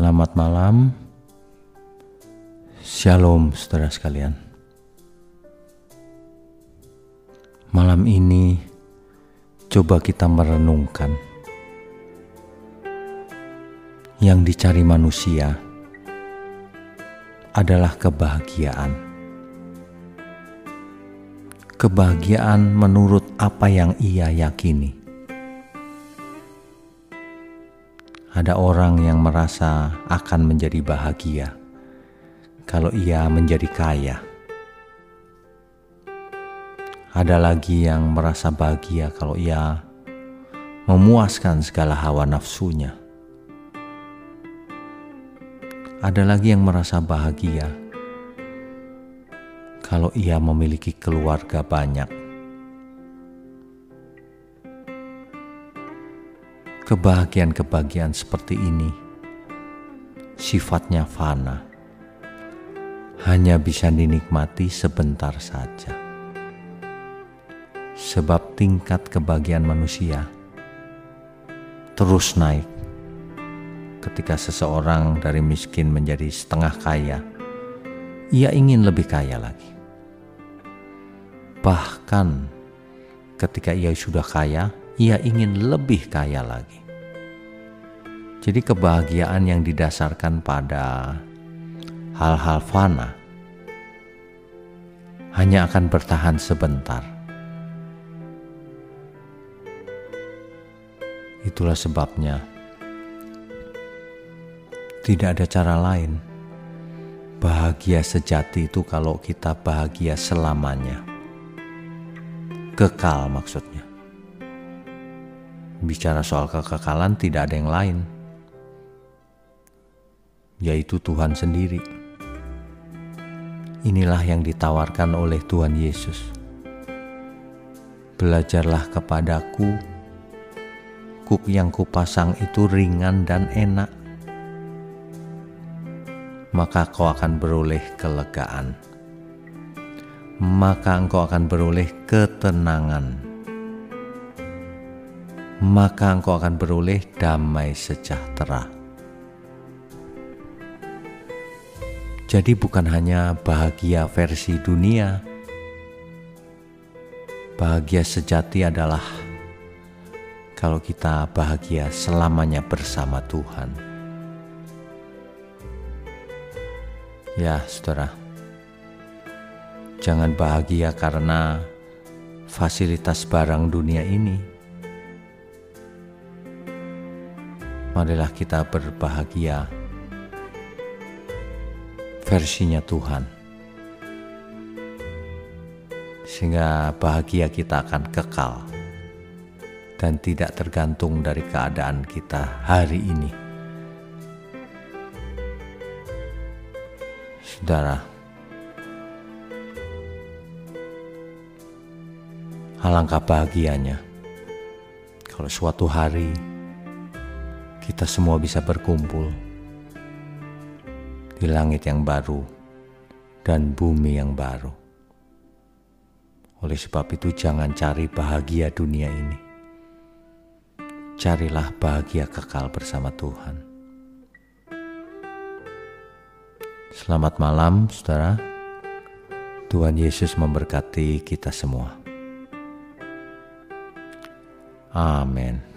Selamat malam, Shalom, saudara sekalian. Malam ini, coba kita merenungkan yang dicari manusia adalah kebahagiaan. Kebahagiaan menurut apa yang ia yakini. Ada orang yang merasa akan menjadi bahagia kalau ia menjadi kaya. Ada lagi yang merasa bahagia kalau ia memuaskan segala hawa nafsunya. Ada lagi yang merasa bahagia kalau ia memiliki keluarga banyak. Kebahagiaan-kebahagiaan seperti ini sifatnya fana, hanya bisa dinikmati sebentar saja. Sebab tingkat kebahagiaan manusia terus naik ketika seseorang dari miskin menjadi setengah kaya, ia ingin lebih kaya lagi. Bahkan ketika ia sudah kaya, ia ingin lebih kaya lagi. Jadi kebahagiaan yang didasarkan pada hal-hal fana hanya akan bertahan sebentar. Itulah sebabnya tidak ada cara lain. Bahagia sejati itu kalau kita bahagia selamanya. Kekal maksudnya. Bicara soal kekekalan tidak ada yang lain yaitu Tuhan sendiri. Inilah yang ditawarkan oleh Tuhan Yesus. Belajarlah kepadaku, kuk yang kupasang itu ringan dan enak, maka kau akan beroleh kelegaan. Maka engkau akan beroleh ketenangan. Maka engkau akan beroleh damai sejahtera. Jadi bukan hanya bahagia versi dunia. Bahagia sejati adalah kalau kita bahagia selamanya bersama Tuhan. Ya, saudara, jangan bahagia karena fasilitas barang dunia ini. Marilah kita berbahagia versinya Tuhan. Sehingga bahagia kita akan kekal dan tidak tergantung dari keadaan kita hari ini. Saudara, alangkah bahagianya kalau suatu hari kita semua bisa berkumpul di langit yang baru dan bumi yang baru. Oleh sebab itu, jangan cari bahagia dunia ini. Carilah bahagia kekal bersama Tuhan. Selamat malam, saudara. Tuhan Yesus memberkati kita semua. Amin.